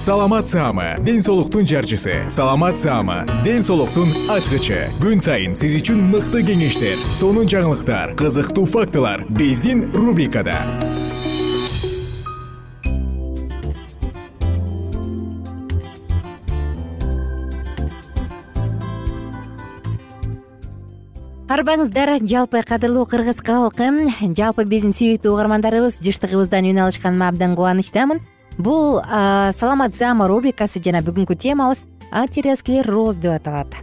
саламат саама ден соолуктун жарчысы. Саламат саама ден соолуктун ачкычы. Күн сайын сиз үчүн мыкты кеңештер сонун жаңылыктар кызыктуу фактылар биздин рубрикада. Арбаңыздар жалпы кадырлуу кыргыз калкы жалпы биздин сүйүктүү угармандарыбыз жыштыгыбыздан үн алышканыма абдан кубанычтамын бул саламат рубрикасы жана бүгүнкү темабыз атеросклероз деп аталат.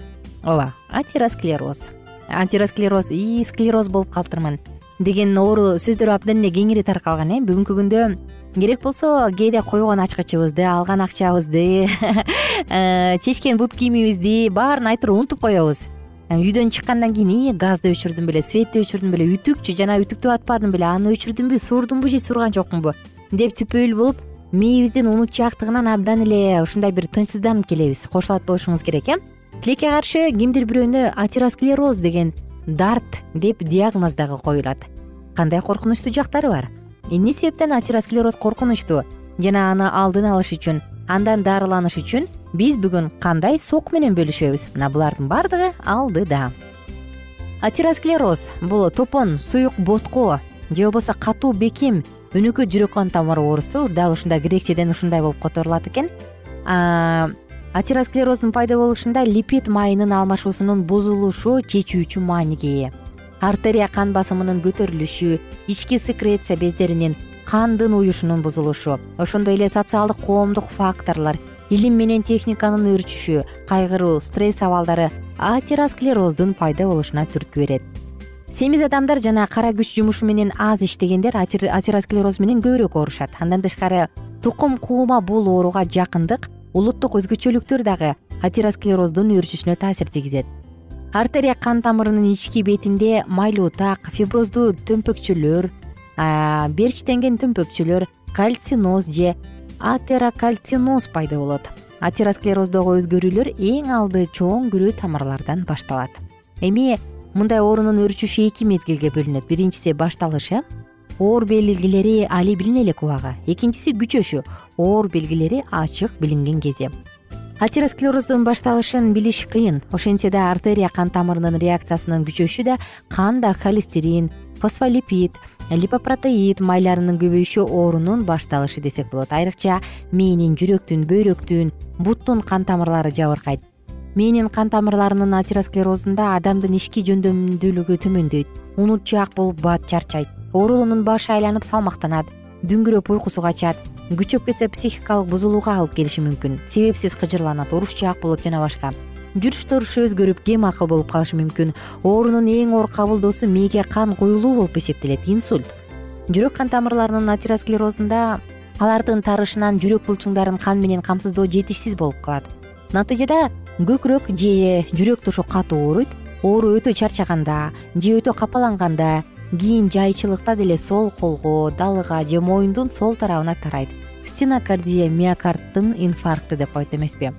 Ооба атеросклероз. Атеросклероз ии склероз болуп калыптырмын деген оору сөздөр абдан эле кеңири таркалган э. Бүгүнкү күндө керек болсо кээде койгон ачкычыбызды алган акчабызды э, чечкен бут кийимибизди баарын айтып унутуп коебуз. Үйдөн чыккандан кийин ии газды өчүрдүм беле светти өчүрдүм беле үтүкчү жана үтүктү атпадым беле аны өчүрдүмбү сурдумбу же сурган жокмунбу? деп түпөл болуп мээбиздин унутчаактыгынан абдан эле ушундай бир тынчсызданып келебиз. Кошулат болушуңуз керек э? Тилекке каршы кимдир бирөөнө атеросклероз деген дарт деп диагноз дагы коюлат. Кандай коркунучтуу жактары бар? Эмне себептен атеросклероз коркунучтуу? Жана аны алдын алыш үчүн андан дарыланыш үчүн биз бүгүн кандай сок менен бөлүшөбүз? Мына булардын баардыгы алдыда. Атеросклероз бул топон суюк ботко же болбосо катуу бекем өнөкөй жүрөк кан тамыр оорусу дал ушундай грекчеден ушундай болуп которулат экен. Атеросклероздун пайда болушунда липид майынын алмашуусунун бузулушу чечүүчү мааниге ээ артерия кан басымынын көтөрүлүшү ички секреция бездеринин кандын уюшунун бузулушу ошондой эле социалдык коомдук факторлор илим менен техниканын өөрчүшү кайгыруу стресс абалдары атеросклероздун пайда болушуна түрткү берет семиз адамдар жана кара күч жумушу менен аз иштегендер атеросклероз менен көбүрөөк оорушат андан тышкары тукум куума бул ооруга жакындык улуттук өзгөчөлүктөр дагы атеросклероздун өөрчүшүнө таасир тийгизет. Артерия кан тамырынын ички бетинде майлуутак фиброздуу төмпөкчөлөр берчтенген төмпөкчөлөр кальциноз же атерокальциноз пайда болот. Атеросклероздогу өзгөрүүлөр эң алды чоң күрөө тамырлардан башталат. Эми мындай оорунун өөрчүшү эки мезгилге бөлүнөт. Биринчиси башталыш э? Оор белгилери али билине элек убагы экинчиси күчөшү. Оор белгилери ачык билинген кезде атеросклероздун башталышын билиш кыйын. Ошентсе да артерия кан тамырынын реакциясынын күчөшү да канда холестерин фосфолипид липопротеид майларынын көбөйүшү оорунун башталышы десек болот. Айрыкча мээнин жүрөктүн бөйрөктүн буттун кан тамырлары жабыркайт мээнин кан тамырларынын атеросклерозунда адамдын ички жөндөмдүүлүгү төмөндөйт. Унутчаак болуп бат чарчайт. Оорулуунун башы айланып салмактанат. Дүңгүрөп уйкусу качат. Күчөп кетсе психикалык бузулууга алып келиши мүмкүн. Себепсиз кыжырланат урушчаак болот жана башка. Жүрүш турушу өзгөрүп кем акыл болуп калышы мүмкүн? Оорунун эң оор кабылдоосу мээге кан куюлуу болуп эсептелет. Инсульт. Жүрөк кан тамырларынын атеросклерозунда алардын тарышынан жүрөк булчуңдарын кан менен камсыздоо жетишсиз болуп калат. Натыйжада көкүрөк же жүрөк тушу катуу ооруйт оору өтө чарчаганда же өтө капаланганда кийин жайчылыкта деле сол колго далыга же моюндун сол тарабына тарайт. Стенокардия миокардтын инфаркты деп коет эмеспи.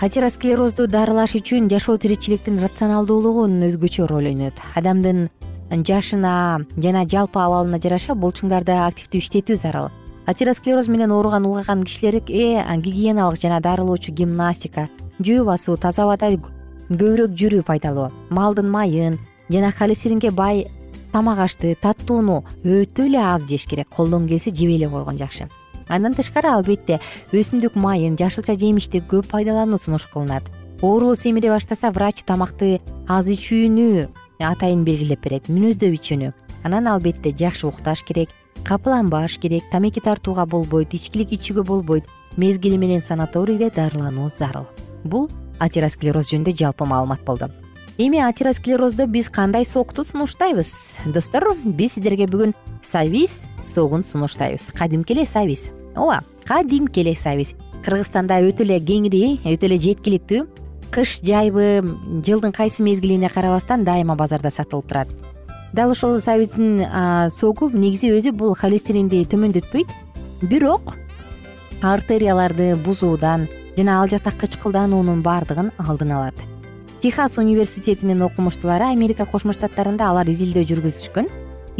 Атеросклерозду дарылаш үчүн жашоо тиричиликтин рационалдуулугунун өзгөчө ролу ойнойт адамдын жашына жана жалпы абалына жараша булчуңдарды активдүү иштетүү зарыл. Атеросклероз менен ооруган улгайган кишилерге гигиеналык жана дарылоочу гимнастика жөө басуу таза абада көбүрөөк жүрүү пайдалуу. Малдын майын жана холестеринге бай тамак ашты таттууну өтө эле аз жеш керек. Колдон келсе жебей эле койгон жакшы. Андан тышкары албетте өсүмдүк майын жашылча жемишти көп пайдалануу сунуш кылынат. Оорулуу семире баштаса врач тамакты аз ичүүнү атайын белгилеп берет мүнөздөп анан албетте жакшы укташ керек капыланбаш керек тамеки тартууга болбойт ичкилик ичүүгө болбойт мезгили менен санаторийде дарылануу зарыл бул атеросклероз жөнүндө жалпы маалымат болду. Эми атеросклероздо биз кандай сокту сунуштайбыз? Достор биз сиздерге бүгүн савис согун сунуштайбыз. Кадимки эле савис ооба кадимки эле сабиз кыргызстанда өтө эле кеңири өтө эле жеткиликтүү. Кыш жайбы жылдын кайсы мезгилине карабастан дайыма базарда сатылып турат. Дал ошол сабиздин согу негизи өзү бул холестеринди төмөндөтпөйт. Бирок артерияларды бузуудан жана ал жакта кычкылдануунун баардыгын алдын алат. Техас университетинин окумуштуулары америка кошмо штаттарында алар изилдөө жүргүзүшкөн.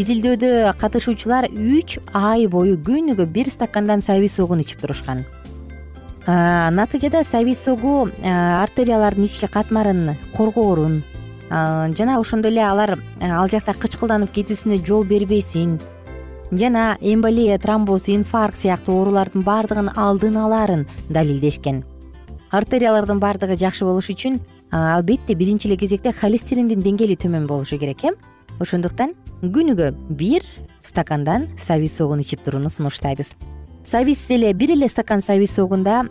Изилдөөдө катышуучулар үч ай бою күнүгө бир стакандан сабиз согун ичип турушкан. Натыйжада сабиз согу артериялардын ички катмарын коргоорун жана ошондой эле алар ал жакта кычкылданып кетүүсүнө жол бербесин жана эмболия тромбоз инфаркт сыяктуу оорулардын баардыгын алдын алаарын далилдешкен. Артериялардын баардыгы жакшы болуш үчүн албетте биринчи эле кезекте холестериндин деңгээли төмөн болушу керек э? Ошондуктан күнүгө бир стакандан сабиз согун ичип турууну сунуштайбыз. Сабиз эле бир эле стакан сабиз согунда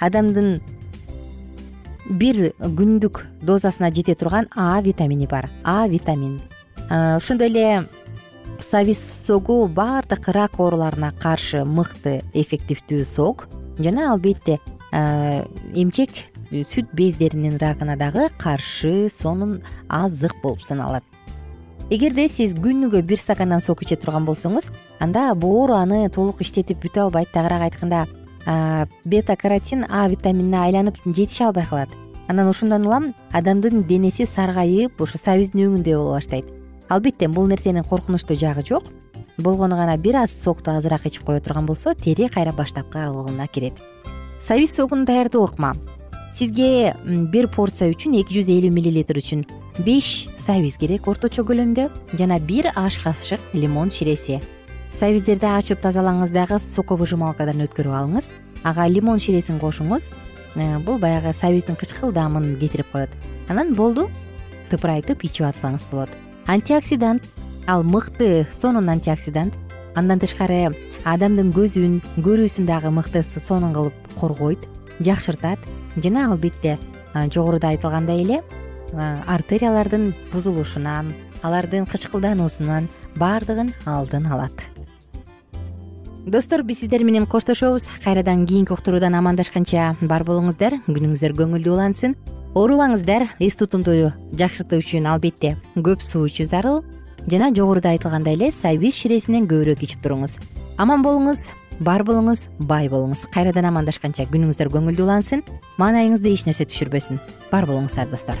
адамдын бир күндүк дозасына жете турган а витамини бар. А витамин. Ошондой эле сабиз согу баардык рак ооруларына каршы мыкты эффективдүү сок жана албетте эмчек сүт бездеринин рагына дагы каршы сонун азык болуп саналат. Эгерде сиз күнүгө бир стакандан сок иче турган болсоңуз анда боору аны толук иштетип бүтө албайт тагыраак айтканда бета каротин а витаминине айланып жетише албай калат. Анан ошондон улам адамдын денеси саргайып ошо сабиздин өңүндөй боло баштайт албетте бул нерсенин коркунучтуу жагы жок. Болгону гана бир аз сокту азыраак ичип кое турган болсо тери кайра баштапкы абалына кирет. Сабиз согун даярдоо ыкма сизге бир порция үчүн эки жүз элүү миллилитр үчүн беш сабиз керек орточо көлөмдө жана бир аш кашык лимон ширеси. Сабиздерди ачып тазалаңыз дагы соковыжималкадан өткөрүп алыңыз. Ага лимон ширесин кошуңуз. Э, бул баягы сабиздин кычкылдамын кетирип коет. Анан болду тыпырайтып ичип атсаңыз болот антиоксидант. Ал мыкты сонун антиоксидант. Андан тышкары адамдын көзүн көрүүсүн дагы мыкты сонун кылып коргойт жакшыртат. Жана албетте жогоруда айтылгандай эле артериялардын бузулушунан алардын кычкылдануусунан баардыгын алдын алат. Достор биз сиздер менен коштошобуз. Кайрадан кийинки уктуруудан амандашканча бар болуңуздар. Күнүңүздөр көңүлдүү улансын оорубаңыздар эс тутумду жакшыртуу үчүн албетте көп суу ичүү зарыл жана жогоруда айтылгандай эле сабиз ширесинен көбүрөөк ичип туруңуз. Аман болуңуз бар болуңуз бай болуңуз. Кайрадан амандашканча күнүңүздөр көңүлдүү улансын. Маанайыңызды эч нерсе түшүрбөсүн. Бар болуңуздар достор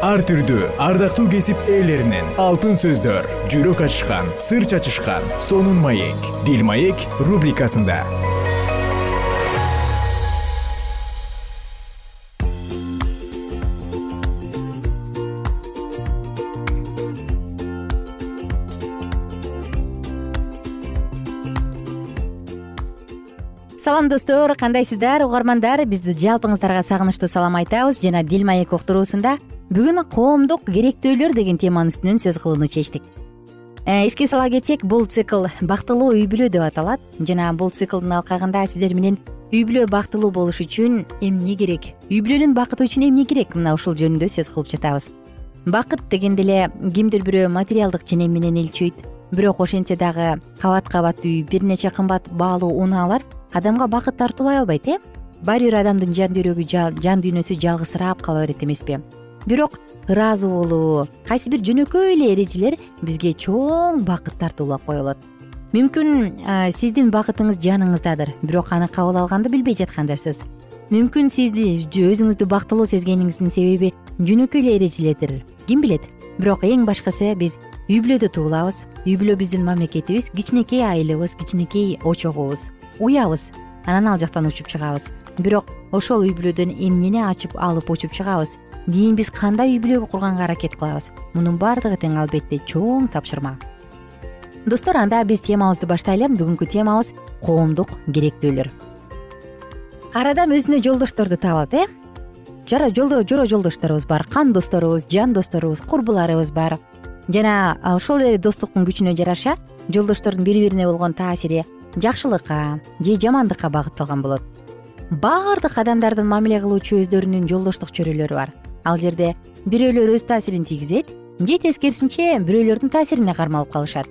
ар түрдүү ардактуу кесип ээлеринен. Алтын сөздөр жүрөк ачышкан сыр чачышкан сонун маек. Дил маек рубрикасында. Салам достор кандайсыздар? Угармандар биз жалпыңыздарга сагынычтуу салам айтабыз. Жана дил маек уктуруусунда бүгүн коомдук керектөөлөр деген теманын үстүнөн сөз кылууну чечтик. Э, эске сала кетсек бул цикл бактылуу үй бүлө деп аталат. Жана бул циклдын алкагында сиздер менен үй бүлө бактылуу болуш үчүн эмне керек? Үй бүлөнүн бакыты үчүн эмне керек? Мына ушул жөнүндө сөз кылып жатабыз. Бакыт дегенде эле кимдир бирөө материалдык ченем менен өлчөйт бирок ошентсе дагы кабат кабат үй бир нече кымбат баалуу унаалар адамга бакыт тартуулай албайт э? Баары бир адамдын жан жүрөгү жан дүйнөсү жалгызсырап кала берет эмеспи бирок ыраазы болуу кайсы бир жөнөкөй эле эрежелер бизге чоң бакыт тартуулап коюлат мүмкүн сиздин бакытыңыз жаныңыздадыр бирок аны кабыл алганды билбей жаткандарсыз мүмкүн сизди өзүңүздү бактылуу сезгениңиздин себеби жөнөкөй эле эрежелердир ким билет? Бирок эң башкысы биз үй бүлөдө туулабыз. Үй бүлө биздин мамлекетибиз кичинекей айылыбыз кичинекей очогубуз. Уябыз анан ал жактан учуп чыгабыз. Бирок ошол үй бүлөдөн эмнени ачып алып учуп чыгабыз кийин биз кандай үй бүлө курганга аракет кылабыз? Мунун баардыгы тең албетте чоң тапшырма. Достор анда биз темабызды баштайлы бүгүнкү темабыз коомдук керектөөлөр ар адам өзүнө жолдошторду табат э? Жора жолдошторубуз бар кан досторубуз жан досторубуз курбуларыбыз бар. Жана ошол эле достуктун күчүнө жараша жолдоштордун бири бирине болгон таасири жакшылыкка же жамандыкка багытталган болот. Баардык адамдардын мамиле кылуучу өздөрүнүн жолдоштук чөйрөлөрү бар ал жерде бирөөлөр өз таасирин тийгизет же тескерисинче бирөөлөрдүн таасирине кармалып калышат.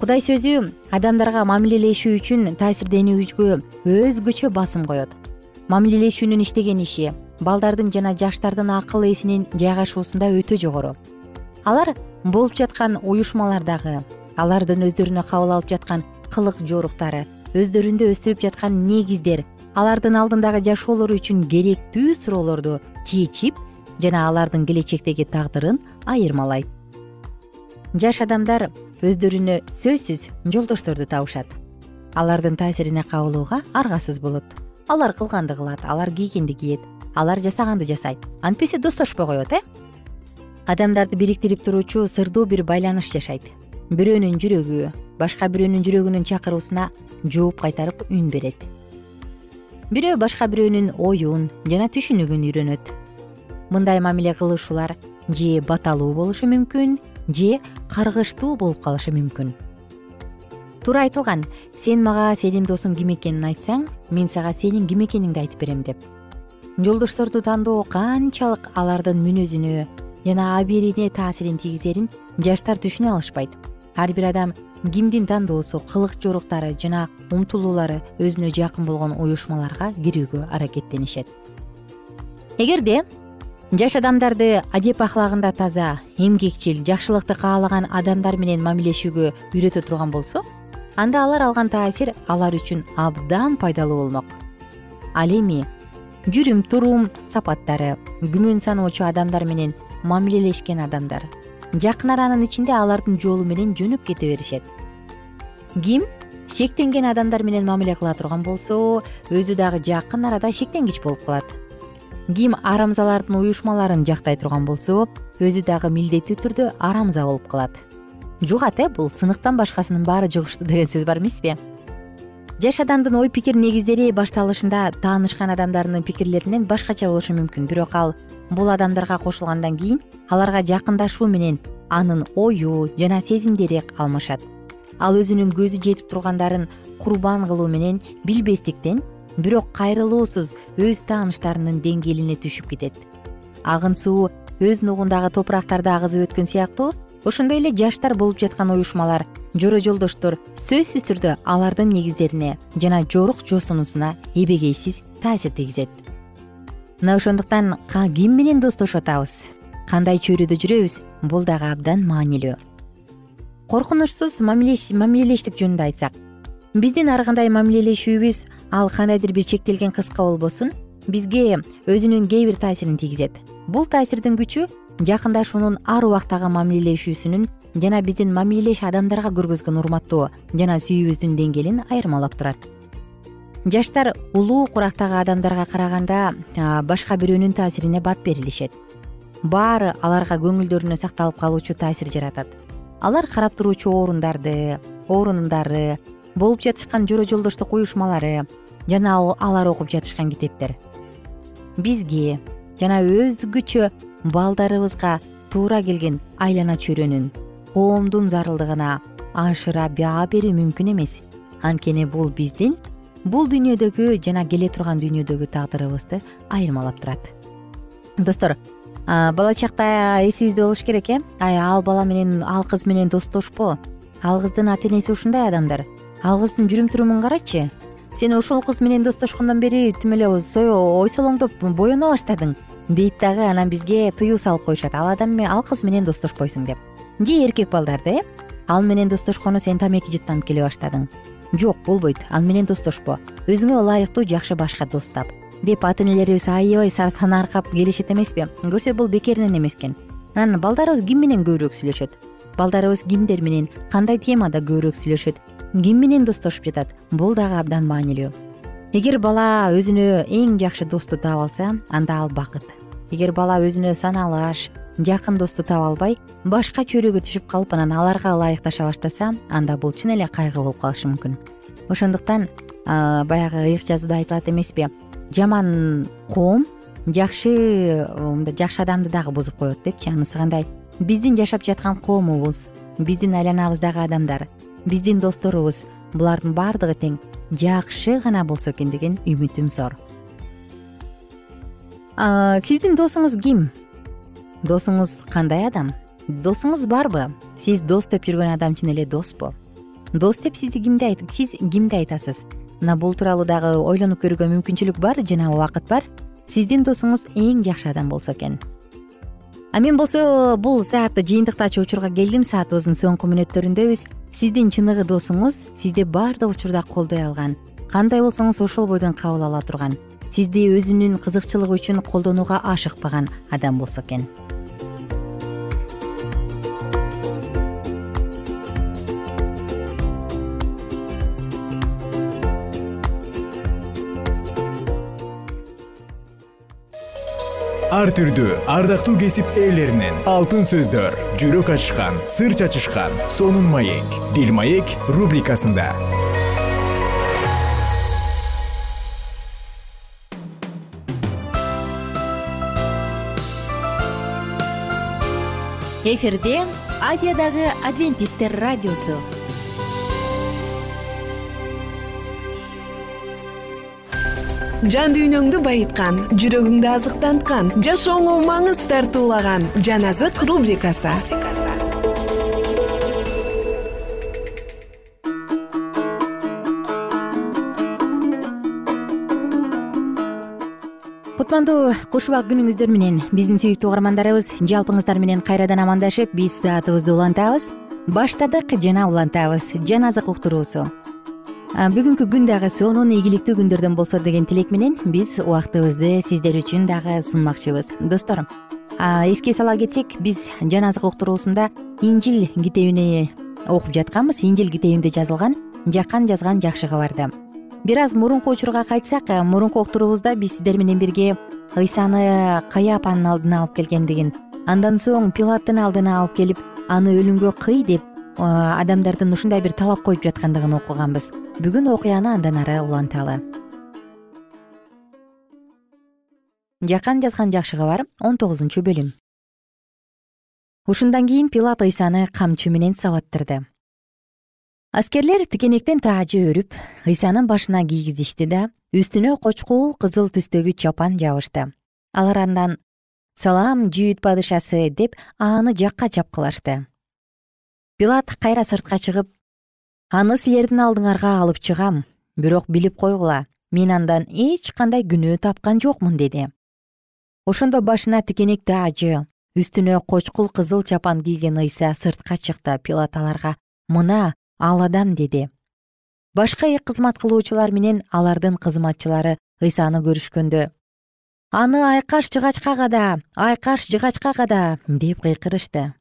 Кудай сөзү адамдарга мамилелешүү үчүн таасирденүүгө өзгөчө басым коет. Мамилелешүүнүн иштеген иши балдардын жана жаштардын акыл эсинин жайгашуусунда өтө жогору. Алар болуп жаткан уюшмалардагы алардын өздөрүнө кабыл алып жаткан кылык жоруктары өздөрүндө өстүрүп жаткан негиздер алардын алдындагы жашоолору үчүн керектүү суроолорду чечип жана алардын келечектеги тагдырын айырмалайт. Жаш адамдар өздөрүнө сөзсүз жолдошторду табышат. Алардын таасирине кабылууга аргасыз болот. Алар кылганды кылат алар кийгенди кийет алар жасаганды жасайт. Антпесе достошпой коет э? Адамдарды бириктирип туруучу сырдуу бир байланыш жашайт. Бирөөнүн жүрөгү башка бирөөнүн жүрөгүнүн чакыруусуна жооп кайтарып үн берет. Бирөө башка бирөөнүн оюн жана түшүнүгүн үйрөнөт мындай мамиле кылышуулар же баталуу болушу мүмкүн же каргыштуу болуп калышы мүмкүн. Туура айтылган сен мага сенин досуң ким экенин айтсаң мен сага сенин ким экениңди айтып берем деп. Жолдошторду тандоо канчалык алардын мүнөзүнө жана абийирине таасирин тийгизерин жаштар түшүнө алышпайт. Ар бир адам кимдин тандоосу кылык жоруктары жана умтулуулары өзүнө жакын болгон уюшмаларга кирүүгө аракеттенишет. Эгерде жаш адамдарды адеп ахлагында таза эмгекчил жакшылыкты каалаган адамдар менен мамилешүүгө үйрөтө турган болсо анда алар алган таасир алар үчүн абдан пайдалуу болмок. Ал эми жүрүм турум сапаттары күмөн саноочу адамдар менен мамилелешкен адамдар жакын аранын ичинде алардын жолу менен жөнөп кете беришет. Ким шектенген адамдар менен мамиле кыла турган болсо өзү дагы жакын арада шектенгич болуп калат ким арамзалардын уюшмаларын жактай турган болсо өзү дагы милдеттүү түрдө арамза болуп калат. Жугат э бул сыныктан башкасынын баары жугуштуу деген сөз бар эмеспи? Жаш адамдын ой пикир негиздери башталышында таанышкан адамдарынын пикирлеринен башкача болушу мүмкүн. Бирок ал бул адамдарга кошулгандан кийин аларга жакындашуу менен анын ою жана сезимдери алмашат ал өзүнүн көзү жетип тургандарын курбан кылуу менен билбестиктен бирок кайрылуусуз өз тааныштарынын деңгээлине түшүп кетет. Агын суу өз нугундагы топурактарды агызып өткөн сыяктуу ошондой эле жаштар болуп жаткан уюшмалар жора жолдоштор сөзсүз түрдө алардын негиздерине жана жорук жосунуусуна эбегейсиз таасир тийгизет. Мына ошондуктан ким менен достошуп атабыз кандай чөйрөдө жүрөбүз бул дагы абдан маанилүү. Коркунучсуз мамилелештик жөнүндө айтсак биздин ар кандай мамилелешүүбүз ал кандайдыр бир чектелген кыска болбосун бизге өзүнүн кээ бир таасирин тийгизет. Бул таасирдин күчү жакындашуунун ар убактагы мамилелешүүсүнүн жана биздин мамилелеш адамдарга көргөзгөн урматтоо жана сүйүүбүздүн деңгээлин айырмалап турат. Жаштар улуу курактагы адамдарга караганда башка бирөөнүн таасирине бат берилишет. Баары аларга көңүлдөрүнө сакталып калуучу таасир жаратат. Алар карап туруучу орундарды орундары болуп жатышкан жора жолдоштук уюшмалары жана алар окуп жатышкан китептер. Бизге жана өзгөчө балдарыбызга туура келген айлана чөйрөнүн коомдун зарылдыгына ашыра баа берүү мүмкүн эмес. Анткени бул биздин бул дүйнөдөгү жана келе турган дүйнөдөгү тагдырыбызды айырмалап турат. Достор бала чакта эсибизде болуш керек э? Ал бала менен ал кыз менен достошпо. Ал кыздын ата энеси ушундай адамдар ал кыздын жүрүм турумун карачы. Сен ушул кыз менен достошкондон бери тим эле ой солоңдоп боено баштадың дейт дагы анан бизге тыюу салып коюшат. Ал адам ал кыз менен достошпойсуң деп. Же эркек балдарды э? Ал менен достошкону сен тамеки жыттанып келе баштадың. Жок болбойт. Ал менен достошпо. Өзүңө ылайыктуу жакшы башка дос тап. Деп ата энелерибиз аябай санааркап келишет эмеспи? Көрсө бул бекеринен эмес экен анан балдарыбыз ким менен көбүрөөк сүйлөшөт? Балдарыбыз кимдер менен кандай темада көбүрөөк сүйлөшөт ким менен достошуп жатат? Бул дагы абдан маанилүү. Эгер бала өзүнө эң жакшы досту таап алса анда ал бакыт. Эгер бала өзүнө саналаш жакын досту таба албай башка чөйрөгө түшүп калып анан аларга ылайыкташа баштаса анда бул чын эле кайгы болуп калышы мүмкүн. Ошондуктан баягы ыйык жазууда айтылат эмеспи жаман коом жакшы мындай жакшы адамды дагы бузуп коет депчи анысы кандай? Биздин жашап жаткан коомубуз биздин айланабыздагы адамдар биздин досторубуз булардын баардыгы тең жакшы гана болсо экен деген үмүтүм зор. Сиздин досуңуз ким? Досуңуз кандай адам? Досуңуз барбы? Сиз дос деп жүргөн адам чын эле доспу? Дос деп сизди кимди сиз кимди айтасыз? Мына бул тууралуу дагы ойлонуп көрүүгө мүмкүнчүлүк бар жана убакыт бар? Сиздин досуңуз эң жакшы адам болсо экен а мен болсо бул саатты жыйынтыктаачу учурга келдим. Саатыбыздын соңку мүнөттөрүндөбүз сиздин чыныгы досуңуз сизди баардык учурда колдой алган. Кандай болсоңуз ошол бойдон кабыл ала турган. Сизди өзүнүн кызыкчылыгы үчүн колдонууга ашыкпаган адам болсо экен ар түрдүү ардактуу кесип ээлеринен. Алтын сөздөр жүрөк ачышкан сыр чачышкан сонун маек. Бил маек рубрикасында. Эфирде азиядагы адвентисттер радиосу жан дүйнөңдү байыткан жүрөгүңдү азыктанткан жашооңо маңыз тартуулаган жан азык рубрикасы. Кутмандуу куш убак күнүңүздөр менен биздин сүйүктүү угармандарыбыз жалпыңыздар менен кайрадан амандашып биз саатыбызды улантабыз баштадык жана улантабыз. Жан азык уктуруусу бүгүнкү күн дагы сонун ийгиликтүү күндөрдөн болсо деген тилек менен биз убактыбызды сиздер үчүн дагы сунмакчыбыз. Достор эске сала кетсек биз жан азык уктуруусунда инжил китебини окуп жатканбыз. Инжил китебинде жазылган жакан жазган жакшы кабарды бир аз мурунку учурга кайтсак мурунку уктуруубузда биз сиздер менен бирге ыйсаны каяпанын алдына алып келгендигин андан соң пилаттын алдына алып келип аны өлүмгө кый деп адамдардын ушундай бир талап коюп жаткандыгын окуганбыз. Бүгүн окуяны андан ары уланталы. Жакан жазган жакшы кабар он тогузунчу бөлүм. Ушундан кийин пилат ыйсаны камчы менен сабаттырды. Аскерлер тикенектен таажы өрүп ыйсанын башына кийгизишти да үстүнө кочкул кызыл түстөгү чапан жабышты. Алар андан салам жүйүт падышасы! деп аны жакка чапкылашты пилат кайра сыртка чыгып аны силердин алдыңарга алып чыгам бирок билип койгула мен андан эч кандай күнөө тапкан жокмун деди. Ошондо башына тикенек таажы үстүнө кочкул кызыл чапан кийген ыйса сыртка чыкты. Пилат аларга мына ал адам деди. Башка кызмат кылуучулар менен алардын кызматчылары ыйсаны көрүшкөндө аны айкаш жыгачка када айкаш жыгачка када деп кыйкырышты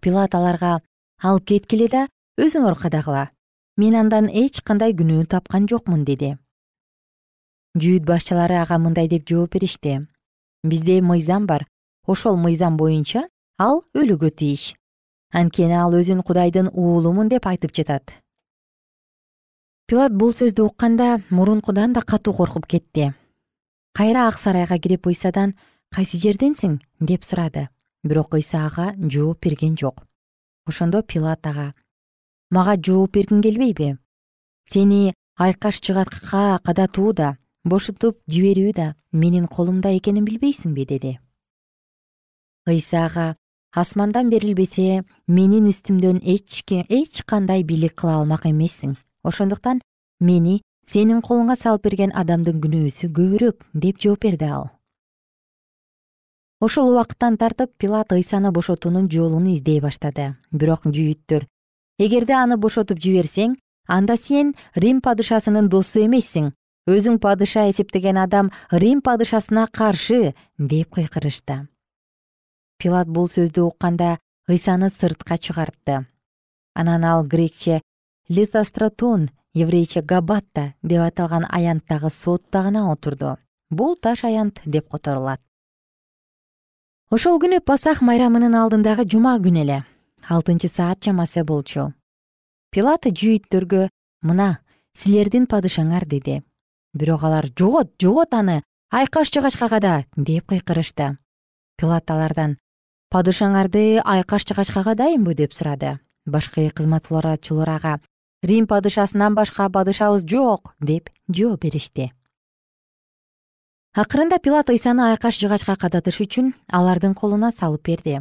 пилат аларга алып кеткиле да өзүңөр кадагыла мен андан эч кандай күнөө тапкан жокмун деди. Жүйүт башчылары ага мындай деп жооп беришти. Бизде мыйзам бар. Ошол мыйзам боюнча ал өлүүгө тийиш. Анткени ал өзүн кудайдын уулумун деп айтып жатат пилат бул сөздү укканда мурункудан да катуу коркуп кетти. Кайра ак сарайга кирип ыйсадан кайсы жерденсиң деп сурады бирок ыйса ага жооп берген жок. Ошондо пилат ага мага жооп бергиң келбейби? Сени айкаш жыгачка кадатуу да бошотуп жиберүү да менин колумда экенин билбейсиңби? деди. Ыйса ага асмандан берилбесе менин үстүмдөн эч кандай бийлик кыла алмак эмессиң. Ошондуктан мени сенин колуңа салып берген адамдын күнөөсү көбүрөөк деп жооп берди ал ошол убакыттан тартып пилат ыйсаны бошотуунун жолун издей баштады. Бирок жүйүттөр эгерде аны бошотуп жиберсең анда сен рим падышасынын досу эмессиң. Өзүң падыша эсептеген адам рим падышасына каршы деп кыйкырышты. Пилат бул сөздү укканда ыйсаны сыртка чыгартты. Анан ал грекче литостратон еврейче габатта деп аталган аянттагы сотта гана отурду. Бул таш аянт деп которулат ошол күнү пасах майрамынын алдындагы жума күнү эле алтынчы саат чамасы болчу. Пилат жүйүттөргө мына силердин падышаңар деди. Бирок алар жогот жогот аны айкаш жыгачка када деп кыйкырышты. Пилат алардан падышаңарды айкаш жыгачка кадайынбы деп сурады. Башкы кызматкылчулар ага рим падышасынан башка падышабыз жок деп жооп беришти акырында пилат ыйсаны айкаш жыгачка кадатыш үчүн алардын колуна салып берди.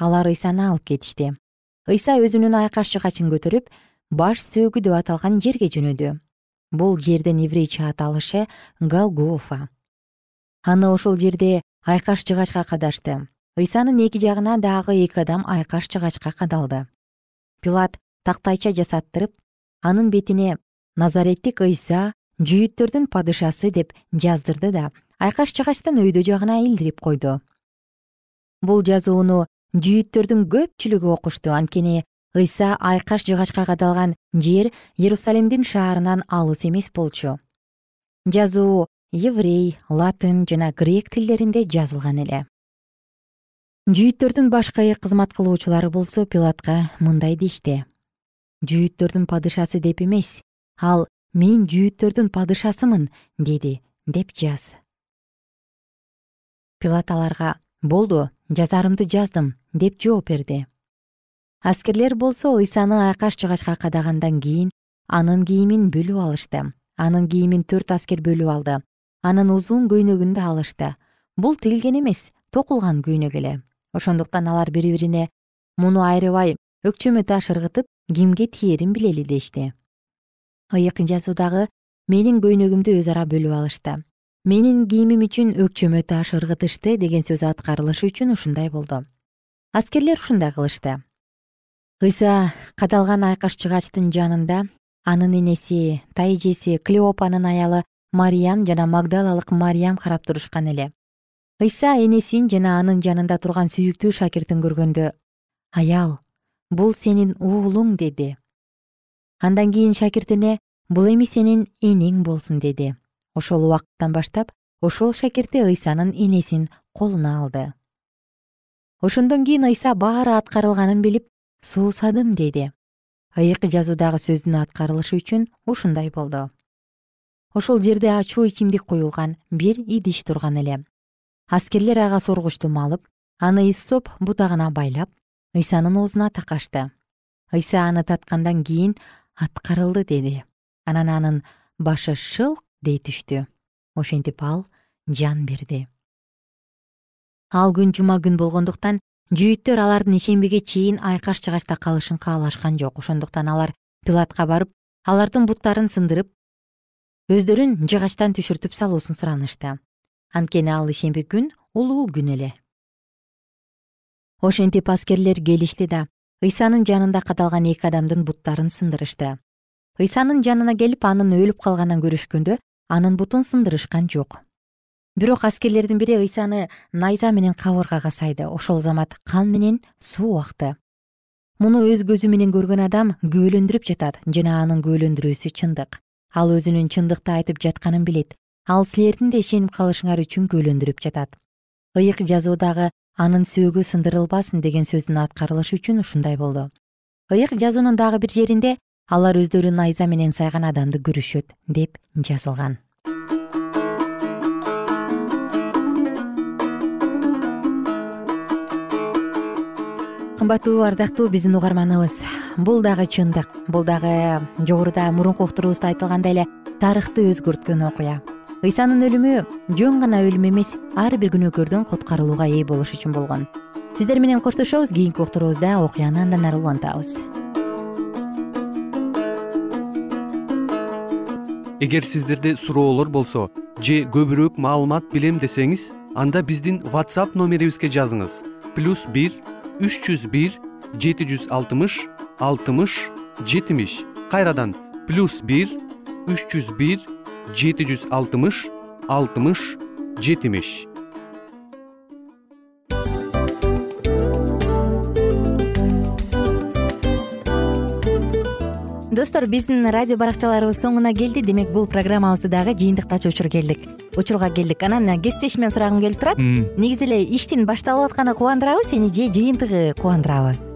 Алар ыйсаны алып кетишти. Ыйса өзүнүн айкаш жыгачын көтөрүп баш сөөгү деп аталган жерге жөнөдү. Бул жердин еврейче аталышы галгофа аны ошол жерде айкаш жыгачка кадашты. Ыйсанын эки жагына дагы эки адам айкаш жыгачка кадалды. Пилат тактайча жасаттырып анын бетине назареттик ыйса жүйүттөрдүн падышасы деп жаздырды да айкаш жыгачтын өйдө жагына илдирип койду. Бул жазууну жүйүттөрдүн көпчүлүгү окушту. Анткени ыйса айкаш жыгачка кадалган жер иерусалимдин шаарынан алыс эмес болчу. Жазуу еврей латын жана грек тилдеринде жазылган эле. Жүйүттөрдүн башкы кызмат кылуучулары болсо пилатка мындай дешти. Жүйүттөрдүн падышасы деп эмес ал мен жүйүттөрдүн падышасымын деди деп жаз. Пилат аларга болду жазарымды жаздым деп жооп берди. Аскерлер болсо ыйсаны айкаш жыгачка кадагандан кийин анын кийимин бөлүп алышты. Анын кийимин төрт аскер бөлүп алды. Анын узун көйнөгүн да алышты. Бул тигилген эмес токулган көйнөк эле. Ошондуктан алар бири бирине муну айрыбай өкчөмө таш ыргытып кимге тиерин билели дешти ыйык жазуудагы менин көйнөгүмдү өз ара бөлүп алышты. Менин кийимим үчүн өкчөмө таш ыргытышты деген сөз аткарылышы үчүн ушундай болду. Аскерлер ушундай кылышты. Ыйса кадалган айкаш жыгачтын жанында анын энеси тайжеси клеопанын аялы мариям жана магдалалык мариям карап турушкан эле. Ыйса энесин жана анын жанында турган сүйүктүү шакиртин көргөндө аял бул сенин уулуң деди андан кийин шакиртине бул эми сенин энең болсун деди. Ошол убакыттан баштап ошол шакирти ыйсанын энесин колуна алды. Ошондон кийин ыйса баары аткарылганын билип суусадым деди. Ыйык жазуудагы сөздүн аткарылышы үчүн ушундай болду. Ошол жерде ачуу ичимдик куюлган бир идиш турган эле. Аскерлер ага соргучту малып аны иссоп бутагына байлап ыйсанын оозуна такашты. Ыйса аны таткандан кийин аткарылды деди. Анан анын башы шылк дей түштү. Ошентип ал жан берди. Ал күн жума күн болгондуктан жүйүттөр алардын ишембиге чейин айкаш жыгачта калышын каалашкан жок. Ошондуктан алар пилатка барып алардын буттарын сындырып өздөрүн жыгачтан түшүртүп салуусун суранышты. Анткени ал ишемби күн улуу күн эле. Ошентип аскерлер келишти да ыйсанын жанында кадалган эки адамдын буттарын сындырышты. ыйсанын жанына келип анын өлүп калганын көрүшкөндө анын бутун сындырышкан жок. Бирок аскерлердин бири ыйсаны найза менен кабыргага сайды ошол замат кан менен суу акты. Муну өз көзү менен көргөн адам күбөлөндүрүп жатат жана анын күбөлөндүрүүсү чындык. Ал өзүнүн чындыкты айтып жатканын билет. Ал силердин да ишенип калышыңар үчүн күбөлөндүрүп жатат. Ыйык жазуудагы анын сөөгү сындырылбасын деген сөздүн аткарылышы үчүн ушундай болду. Ыйык жазуунун дагы бир жеринде алар өздөрү найза менен сайган адамды көрүшөт деп жазылган. Кымбаттуу ардактуу биздин угарманыбыз бул дагы чындык бул дагы жогоруда мурунку уктуруубузда айтылгандай эле тарыхты өзгөрткөн окуя ыйсанын өлүмү жөн гана өлүм эмес ар бир күнөөкөрдөн куткарылууга ээ болуш үчүн болгон. Сиздер менен коштошобуз кийинки уктуруубузда окуяны андан ары улантабыз. Эгер сиздерде суроолор болсо же көбүрөөк маалымат билем десеңиз анда биздин whatsapp номерибизге жазыңыз. Плюс бир үч жүз бир жети жүз алтымыш алтымыш жетимиш. Кайрадан плюс бир үч жүз бир жети жүз алтымыш алтымыш жетимиш. Достор биздин радио баракчаларыбыз соңуна келди. Демек бул программабызды дагы жыйынтыктачу учур келдик. Учурга келдик. Анан кесиптешимден сурагым келип турат. Негизи эле иштин башталып атканы кубандырабы сени же жыйынтыгы кубандырабы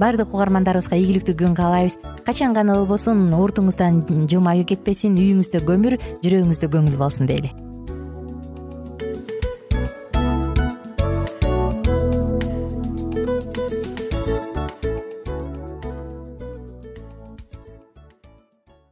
баардык угармандарыбызга ийгиликтүү күн каалайбыз. Качан гана болбосун уртуңуздан жылмаюу кетпесин үйүңүздө көмүр жүрөгүңүздө көңүл болсун дейли